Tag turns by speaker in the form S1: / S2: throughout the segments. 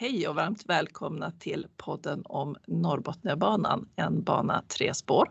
S1: Hej och varmt välkomna till podden om Norrbotniabanan, en bana tre spår.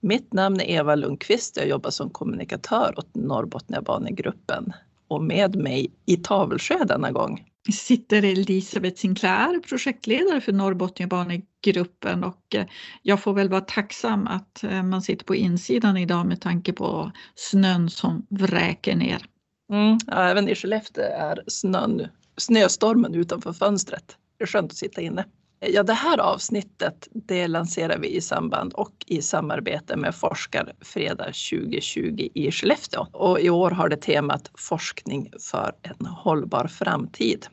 S1: Mitt namn är Eva Lundqvist. Jag jobbar som kommunikatör åt Norrbotniabanegruppen och med mig i Tavelsjö denna gång
S2: sitter Elisabeth Sinclair, projektledare för Norrbotniabanegruppen och eh, jag får väl vara tacksam att eh, man sitter på insidan idag med tanke på snön som vräker ner.
S1: Mm, ja, även i Skellefteå är snön, snöstormen utanför fönstret. Det är skönt att sitta inne. Ja, det här avsnittet det lanserar vi i samband och i samarbete med Forskarfredag 2020 i Skellefteå. Och i år har det temat Forskning för en hållbar framtid.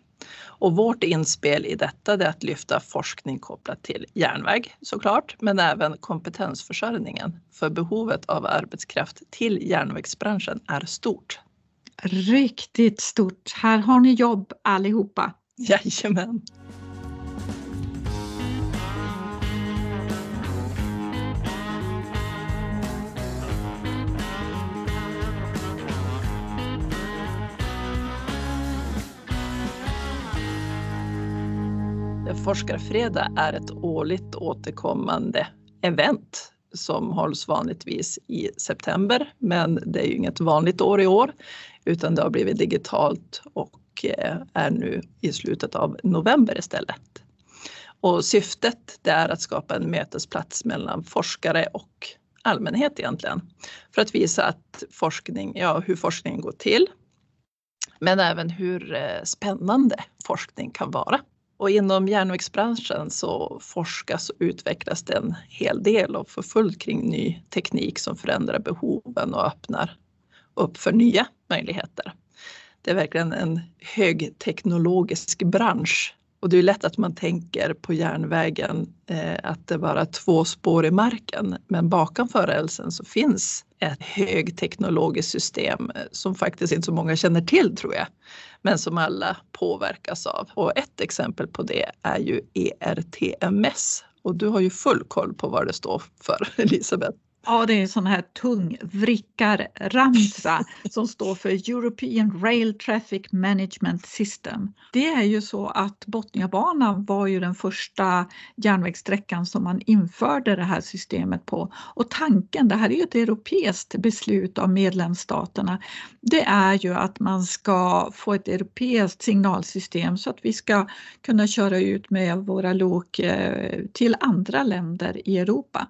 S1: Och vårt inspel i detta är att lyfta forskning kopplat till järnväg såklart, men även kompetensförsörjningen. För behovet av arbetskraft till järnvägsbranschen är stort.
S2: Riktigt stort. Här har ni jobb allihopa.
S1: Jajamän. Forskarfredag är ett årligt återkommande event som hålls vanligtvis i september, men det är ju inget vanligt år i år utan det har blivit digitalt och eh, är nu i slutet av november istället. Och syftet det är att skapa en mötesplats mellan forskare och allmänhet egentligen för att visa att forskning, ja, hur forskningen går till, men även hur eh, spännande forskning kan vara. Och inom järnvägsbranschen så forskas och utvecklas det en hel del och för fullt kring ny teknik som förändrar behoven och öppnar upp för nya möjligheter. Det är verkligen en högteknologisk bransch och det är lätt att man tänker på järnvägen eh, att det bara är två spår i marken. Men bakom rälsen så finns ett högteknologiskt system eh, som faktiskt inte så många känner till tror jag. Men som alla påverkas av. Och ett exempel på det är ju ERTMS. Och du har ju full koll på vad det står för Elisabeth.
S2: Ja, det är en sån här tung vrickarramsa som står för European Rail Traffic Management System. Det är ju så att Botniabanan var ju den första järnvägssträckan som man införde det här systemet på. Och tanken, det här är ju ett europeiskt beslut av medlemsstaterna, det är ju att man ska få ett europeiskt signalsystem så att vi ska kunna köra ut med våra lok eh, till andra länder i Europa.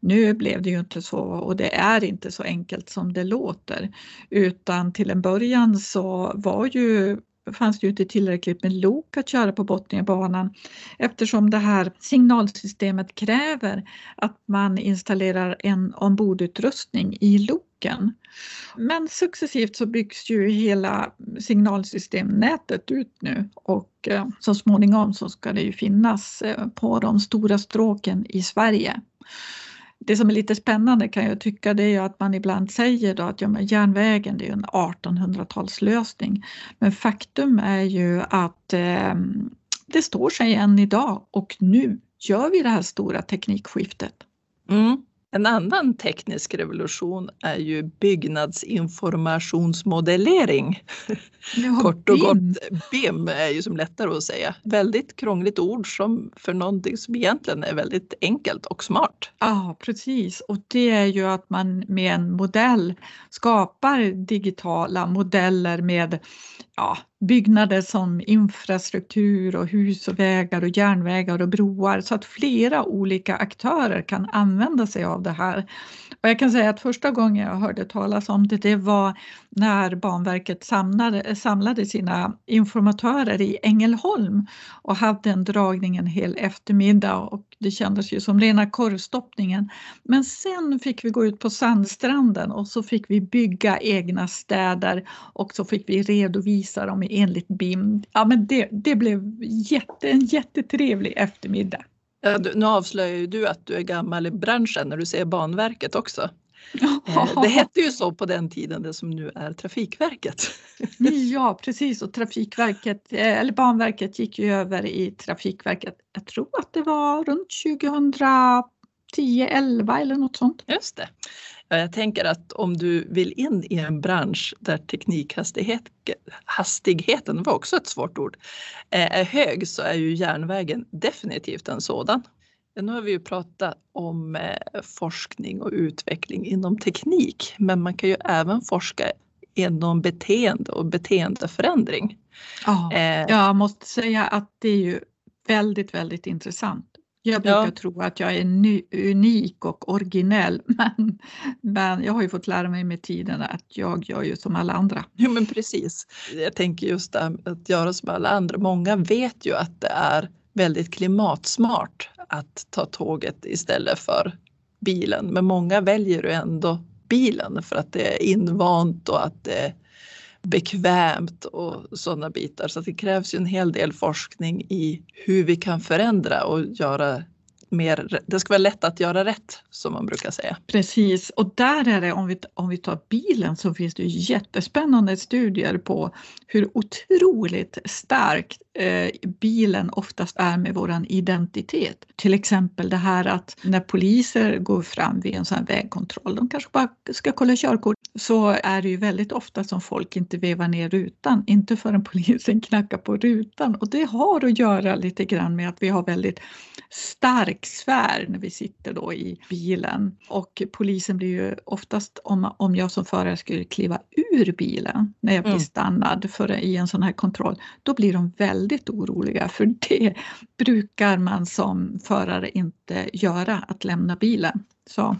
S2: Nu blev det ju inte så och det är inte så enkelt som det låter utan till en början så var ju fanns det ju inte tillräckligt med lok att köra på Botniabanan eftersom det här signalsystemet kräver att man installerar en ombordutrustning i loken. Men successivt så byggs ju hela signalsystemnätet ut nu och eh, så småningom så ska det ju finnas eh, på de stora stråken i Sverige. Det som är lite spännande kan jag tycka det är att man ibland säger då att ja, men järnvägen det är en 1800-talslösning. Men faktum är ju att eh, det står sig än idag och nu gör vi det här stora teknikskiftet.
S1: Mm. En annan teknisk revolution är ju byggnadsinformationsmodellering. Ja, Kort och gott, BIM är ju som lättare att säga. Väldigt krångligt ord som för någonting som egentligen är väldigt enkelt och smart.
S2: Ja precis och det är ju att man med en modell skapar digitala modeller med ja, byggnader som infrastruktur och hus och vägar och järnvägar och broar så att flera olika aktörer kan använda sig av det här. Och jag kan säga att första gången jag hörde talas om det, det var när Banverket samlade, samlade sina informatörer i Ängelholm och hade en dragning en hel eftermiddag och det kändes ju som rena korvstoppningen. Men sen fick vi gå ut på sandstranden och så fick vi bygga egna städer och så fick vi redovisa dem enligt BIM. Ja, men det, det blev jätte, en jättetrevlig eftermiddag.
S1: Ja, nu avslöjar ju du att du är gammal i branschen när du säger Banverket också. Eh, det hette ju så på den tiden, det som nu är Trafikverket.
S2: Ja precis och Trafikverket, eh, eller Banverket gick ju över i Trafikverket, jag tror att det var runt 10-11 eller något sånt.
S1: Just det. Jag tänker att om du vill in i en bransch där teknikhastigheten, var också ett svårt ord, eh, är hög så är ju järnvägen definitivt en sådan. Nu har vi ju pratat om eh, forskning och utveckling inom teknik, men man kan ju även forska inom beteende och beteendeförändring.
S2: Ja, eh, jag måste säga att det är ju väldigt, väldigt intressant. Jag brukar ja. tro att jag är ny, unik och originell men, men jag har ju fått lära mig med tiden att jag gör ju som alla andra.
S1: Jo men precis. Jag tänker just det att göra som alla andra. Många vet ju att det är väldigt klimatsmart att ta tåget istället för bilen. Men många väljer ju ändå bilen för att det är invant och att det är bekvämt och sådana bitar. Så det krävs ju en hel del forskning i hur vi kan förändra och göra mer, det ska vara lätt att göra rätt som man brukar säga.
S2: Precis och där är det om vi, om vi tar bilen så finns det jättespännande studier på hur otroligt starkt bilen oftast är med våran identitet. Till exempel det här att när poliser går fram vid en sån här vägkontroll, de kanske bara ska kolla körkort, så är det ju väldigt ofta som folk inte vevar ner rutan, inte förrän polisen knackar på rutan och det har att göra lite grann med att vi har väldigt stark sfär när vi sitter då i bilen och polisen blir ju oftast om, om jag som förare skulle kliva ur bilen när jag blir mm. stannad för, i en sån här kontroll, då blir de väldigt väldigt oroliga för det brukar man som förare inte göra, att lämna bilen. Så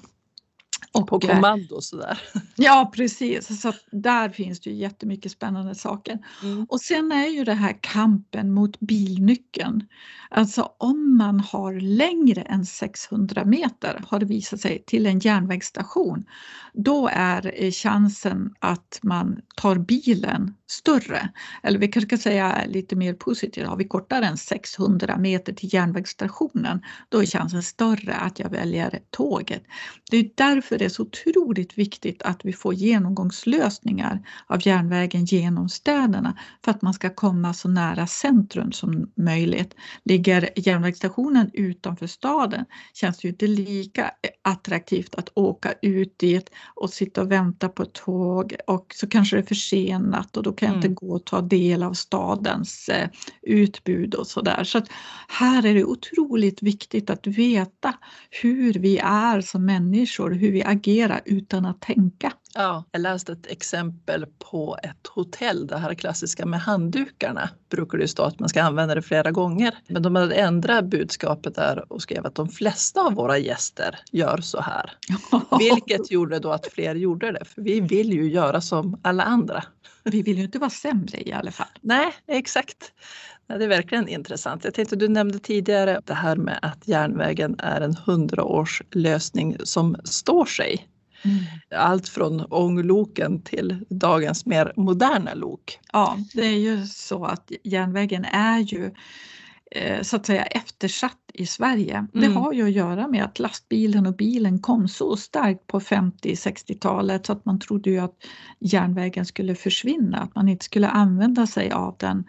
S1: och, på eh, kommando sådär.
S2: Ja precis, så där finns det ju jättemycket spännande saker. Mm. Och sen är ju det här kampen mot bilnyckeln. Alltså om man har längre än 600 meter har det visat sig till en järnvägsstation, då är chansen att man tar bilen större. Eller vi kanske ska säga lite mer positivt, har vi kortare än 600 meter till järnvägsstationen, då är chansen större att jag väljer tåget. Det är därför det är så otroligt viktigt att vi får genomgångslösningar av järnvägen genom städerna för att man ska komma så nära centrum som möjligt. Ligger järnvägsstationen utanför staden känns det ju inte lika attraktivt att åka ut dit och sitta och vänta på ett tåg och så kanske det är försenat och då kan jag inte mm. gå och ta del av stadens eh, utbud och sådär. Så att här är det otroligt viktigt att veta hur vi är som människor, hur vi agerar utan att tänka.
S1: Ja, jag läste ett exempel på ett hotell, det här klassiska med handdukarna brukar det stå att man ska använda det flera gånger. Men de hade ändrat budskapet där och skrev att de flesta av våra gäster gör så här. Vilket gjorde då att fler gjorde det, för vi vill ju göra som alla andra.
S2: Vi vill ju inte vara sämre i alla fall.
S1: Nej, exakt. Det är verkligen intressant. Jag tänkte, du nämnde tidigare det här med att järnvägen är en hundraårslösning som står sig. Mm. Allt från ångloken till dagens mer moderna lok.
S2: Ja, det är ju så att järnvägen är ju så att säga eftersatt i Sverige. Mm. Det har ju att göra med att lastbilen och bilen kom så starkt på 50-60-talet så att man trodde ju att järnvägen skulle försvinna, att man inte skulle använda sig av den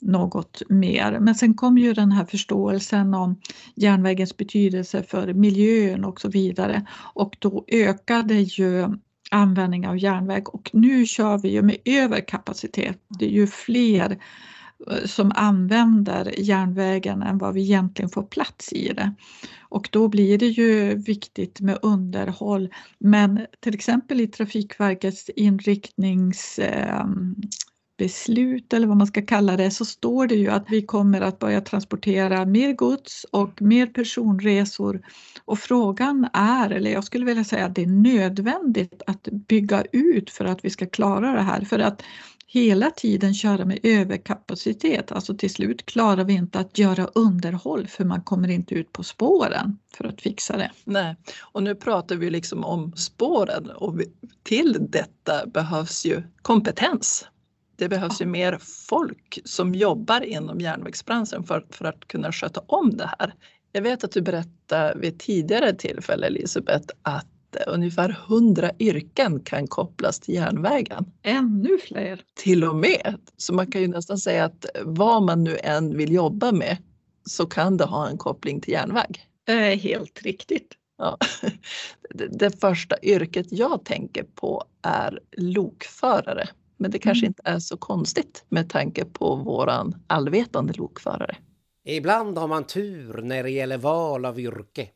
S2: något mer. Men sen kom ju den här förståelsen om järnvägens betydelse för miljön och så vidare och då ökade ju användning av järnväg och nu kör vi ju med överkapacitet. Det är ju fler eh, som använder järnvägen än vad vi egentligen får plats i det. Och då blir det ju viktigt med underhåll. Men till exempel i Trafikverkets inriktningsbeslut, ehm, eller vad man ska kalla det så står det ju att vi kommer att börja transportera mer gods och mer personresor. Och frågan är, eller jag skulle vilja säga att det är nödvändigt att bygga ut för att vi ska klara det här. För att hela tiden köra med överkapacitet, alltså till slut klarar vi inte att göra underhåll för man kommer inte ut på spåren för att fixa det.
S1: Nej, och nu pratar vi liksom om spåren och till detta behövs ju kompetens det behövs ju mer folk som jobbar inom järnvägsbranschen för, för att kunna sköta om det här. Jag vet att du berättade vid tidigare tillfälle Elisabeth att ungefär 100 yrken kan kopplas till järnvägen.
S2: Ännu fler!
S1: Till och med! Så man kan ju nästan säga att vad man nu än vill jobba med så kan det ha en koppling till järnväg.
S2: Eh, helt riktigt.
S1: Ja. Det första yrket jag tänker på är lokförare. Men det kanske mm. inte är så konstigt med tanke på våran allvetande lokförare.
S3: Ibland har man tur när det gäller val av yrke.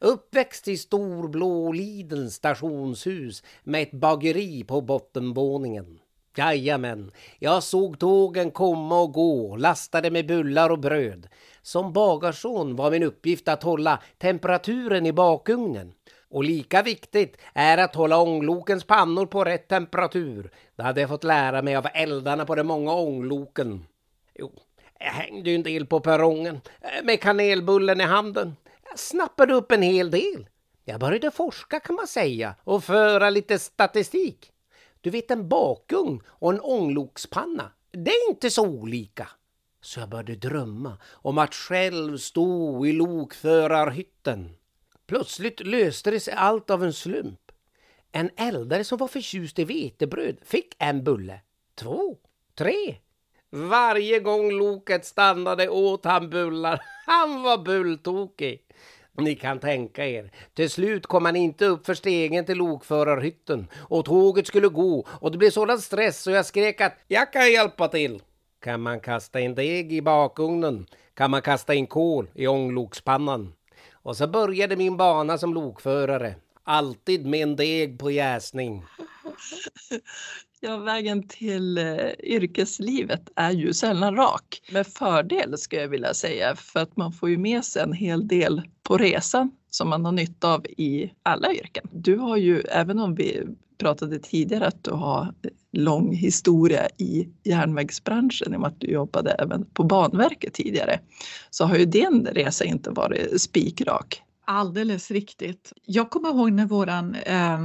S3: Uppväxt i Storblå Lidens stationshus med ett bageri på bottenvåningen. Jajamän, jag såg tågen komma och gå, lastade med bullar och bröd. Som bagarson var min uppgift att hålla temperaturen i bakugnen. Och lika viktigt är att hålla ånglokens pannor på rätt temperatur. Det hade jag fått lära mig av eldarna på de många ångloken. Jo, jag hängde ju en del på perrongen eh, med kanelbullen i handen. Jag snappade upp en hel del. Jag började forska kan man säga och föra lite statistik. Du vet en bakugn och en ånglokspanna, det är inte så olika. Så jag började drömma om att själv stå i lokförarhytten. Plötsligt löste det sig allt av en slump. En eldare som var förtjust i vetebröd fick en bulle, två, tre. Varje gång loket stannade åt han bullar. Han var bulltokig. Ni kan tänka er, till slut kom han inte upp för stegen till lokförarhytten och tåget skulle gå och det blev sådan stress så jag skrek att jag kan hjälpa till. Kan man kasta in deg i bakugnen kan man kasta in kol i ånglokspannan. Och så började min bana som lokförare. Alltid med en deg på jäsning.
S1: Ja, vägen till eh, yrkeslivet är ju sällan rak. Med fördel skulle jag vilja säga, för att man får ju med sig en hel del på resan som man har nytta av i alla yrken. Du har ju, även om vi pratade tidigare att du har eh, lång historia i järnvägsbranschen i och med att du jobbade även på Banverket tidigare, så har ju din resa inte varit spikrak.
S2: Alldeles riktigt. Jag kommer ihåg när våran, eh,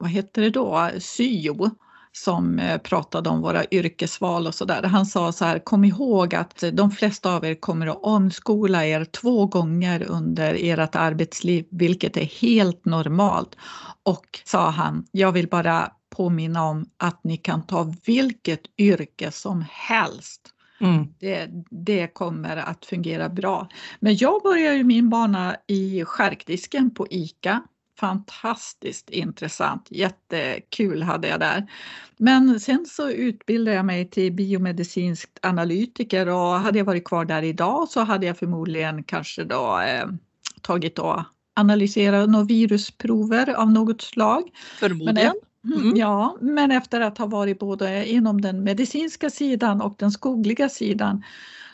S2: vad heter det då, syo som eh, pratade om våra yrkesval och sådär. Han sa så här, kom ihåg att de flesta av er kommer att omskola er två gånger under ert arbetsliv, vilket är helt normalt. Och sa han, jag vill bara påminna om att ni kan ta vilket yrke som helst. Mm. Det, det, kommer att fungera bra. Men jag började min bana i skärkdisken på ICA fantastiskt intressant, jättekul hade jag där. Men sen så utbildade jag mig till biomedicinsk analytiker och hade jag varit kvar där idag så hade jag förmodligen kanske då eh, tagit och analyserat några virusprover av något slag.
S1: Förmodligen.
S2: Men, mm. Ja, men efter att ha varit både inom den medicinska sidan och den skogliga sidan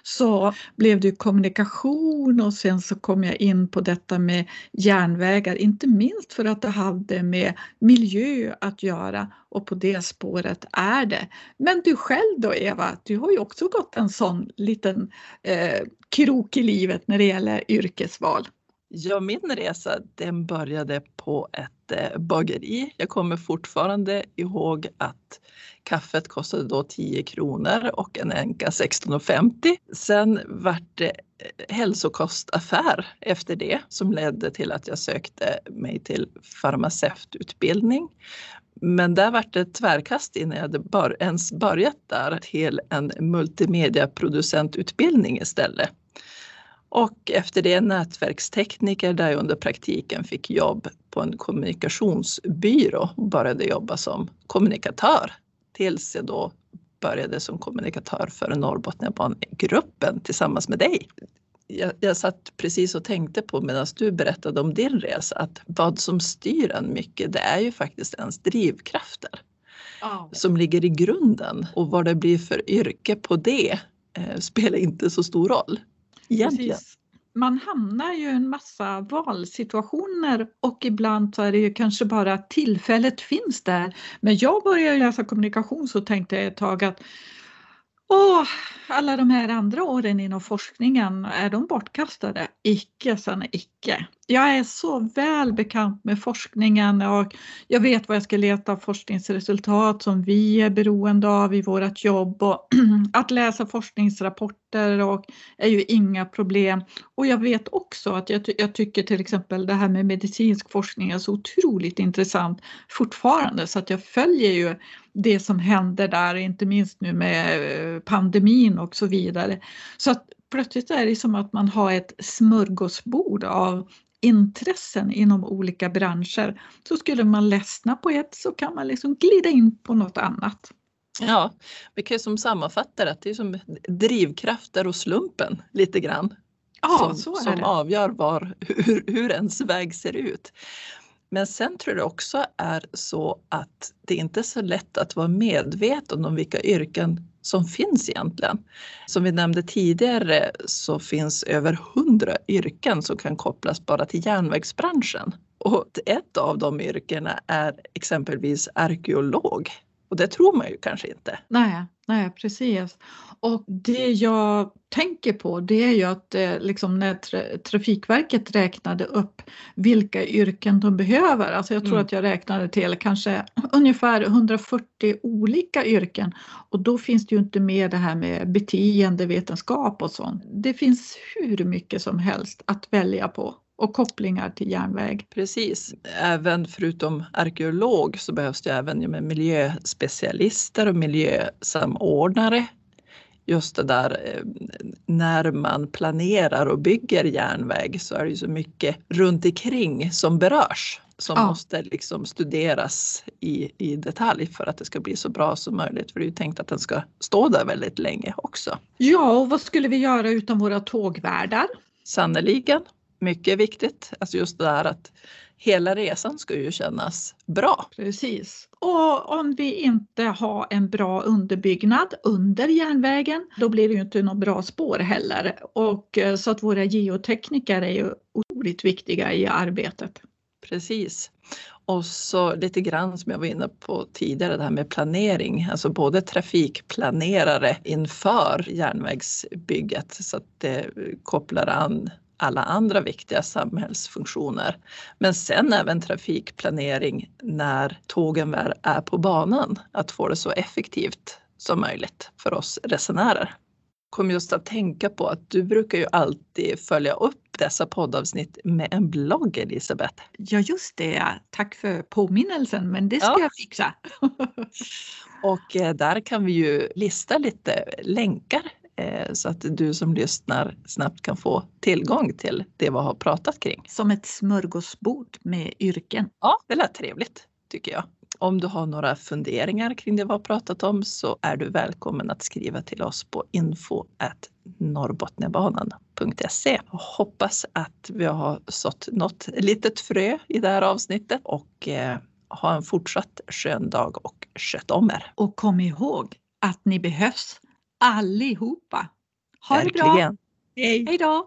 S2: så blev det kommunikation och sen så kom jag in på detta med järnvägar, inte minst för att det hade med miljö att göra och på det spåret är det. Men du själv då Eva, du har ju också gått en sån liten eh, krok i livet när det gäller yrkesval.
S1: Ja, min resa den började på ett eh, bageri. Jag kommer fortfarande ihåg att kaffet kostade då 10 kronor och en enka 16,50. Sen vart det eh, hälsokostaffär efter det som ledde till att jag sökte mig till farmaceututbildning. Men där vart det tvärkast innan jag hade bör ens börjat där till en multimediaproducentutbildning istället. Och efter det nätverkstekniker där jag under praktiken fick jobb på en kommunikationsbyrå och började jobba som kommunikatör tills jag då började som kommunikatör för Norrbotniabanegruppen tillsammans med dig. Jag, jag satt precis och tänkte på medan du berättade om din resa att vad som styr en mycket det är ju faktiskt ens drivkrafter oh. som ligger i grunden och vad det blir för yrke på det eh, spelar inte så stor roll egentligen. Precis.
S2: Man hamnar ju i en massa valsituationer och ibland så är det ju kanske bara att tillfället finns där. Men jag började läsa kommunikation så tänkte jag ett tag att Åh, alla de här andra åren inom forskningen, är de bortkastade? Icke, sanna icke. Jag är så väl bekant med forskningen och jag vet vad jag ska leta forskningsresultat som vi är beroende av i vårt jobb och att läsa forskningsrapporter och är ju inga problem. Och jag vet också att jag, jag tycker till exempel det här med medicinsk forskning är så otroligt intressant fortfarande så att jag följer ju det som händer där, inte minst nu med eh, pandemin och så vidare. Så att plötsligt är det som att man har ett smörgåsbord av intressen inom olika branscher så skulle man ledsna på ett så kan man liksom glida in på något annat.
S1: Ja, vi kan ju som sammanfatta det, det är som drivkrafter och slumpen lite grann.
S2: Ja,
S1: som,
S2: så är
S1: som
S2: det.
S1: avgör var, hur, hur ens väg ser ut. Men sen tror jag också är så att det inte är så lätt att vara medveten om vilka yrken som finns egentligen. Som vi nämnde tidigare så finns över hundra yrken som kan kopplas bara till järnvägsbranschen. Och ett av de yrkena är exempelvis arkeolog. Och det tror man ju kanske inte.
S2: Nej, nej precis. Och det jag tänker på det är ju att eh, liksom när tra Trafikverket räknade upp vilka yrken de behöver, alltså jag tror
S1: Mm.
S2: att jag räknade till kanske ungefär 140 olika yrken och då finns det ju inte med det här med beteendevetenskap och sånt. Det finns hur mycket som helst att välja på och kopplingar till järnväg.
S1: Precis. Även förutom arkeolog så behövs det även miljöspecialister och miljösamordnare. Just det där eh, när man planerar och bygger järnväg så är det ju så mycket runt omkring som berörs som
S2: Ja.
S1: måste liksom studeras i, i detalj för att det ska bli så bra som möjligt. För det är ju tänkt att den ska stå där väldigt länge också.
S2: Ja, och vad skulle vi göra utan våra tågvärdar?
S1: Sannerligen, mycket viktigt. Alltså just det där att hela resan ska ju kännas bra.
S2: Precis. Och om vi inte har en bra underbyggnad under järnvägen, då blir det ju inte något bra spår heller. Och eh, så att våra geotekniker är ju otroligt viktiga i arbetet.
S1: Precis. Och så lite grann som jag var inne på tidigare, det här med planering, alltså både trafikplanerare inför järnvägsbygget så att det kopplar an alla andra viktiga samhällsfunktioner. Men sen även trafikplanering när tågen väl är på banan, att få det så effektivt som möjligt för oss resenärer. Kom just att tänka på att du brukar ju alltid följa upp dessa poddavsnitt med en blogg Elisabeth.
S2: Ja, just det. Tack för påminnelsen, men det ska
S1: Ja.
S2: jag fixa.
S1: Och eh, där kan vi ju lista lite länkar så att du som lyssnar snabbt kan få tillgång till det vi har pratat kring.
S2: Som ett smörgåsbord med yrken.
S1: Ja, det lät trevligt tycker jag. Om du har några funderingar kring det vi har pratat om så är du välkommen att skriva till oss på info norrbotniabanan.se. Hoppas att vi har sått något litet frö i det här avsnittet och eh, ha en fortsatt skön dag och sköt om er.
S2: Och kom ihåg att ni behövs allihopa. Ha det bra.
S1: Verkligen. Hej!
S2: Hej då!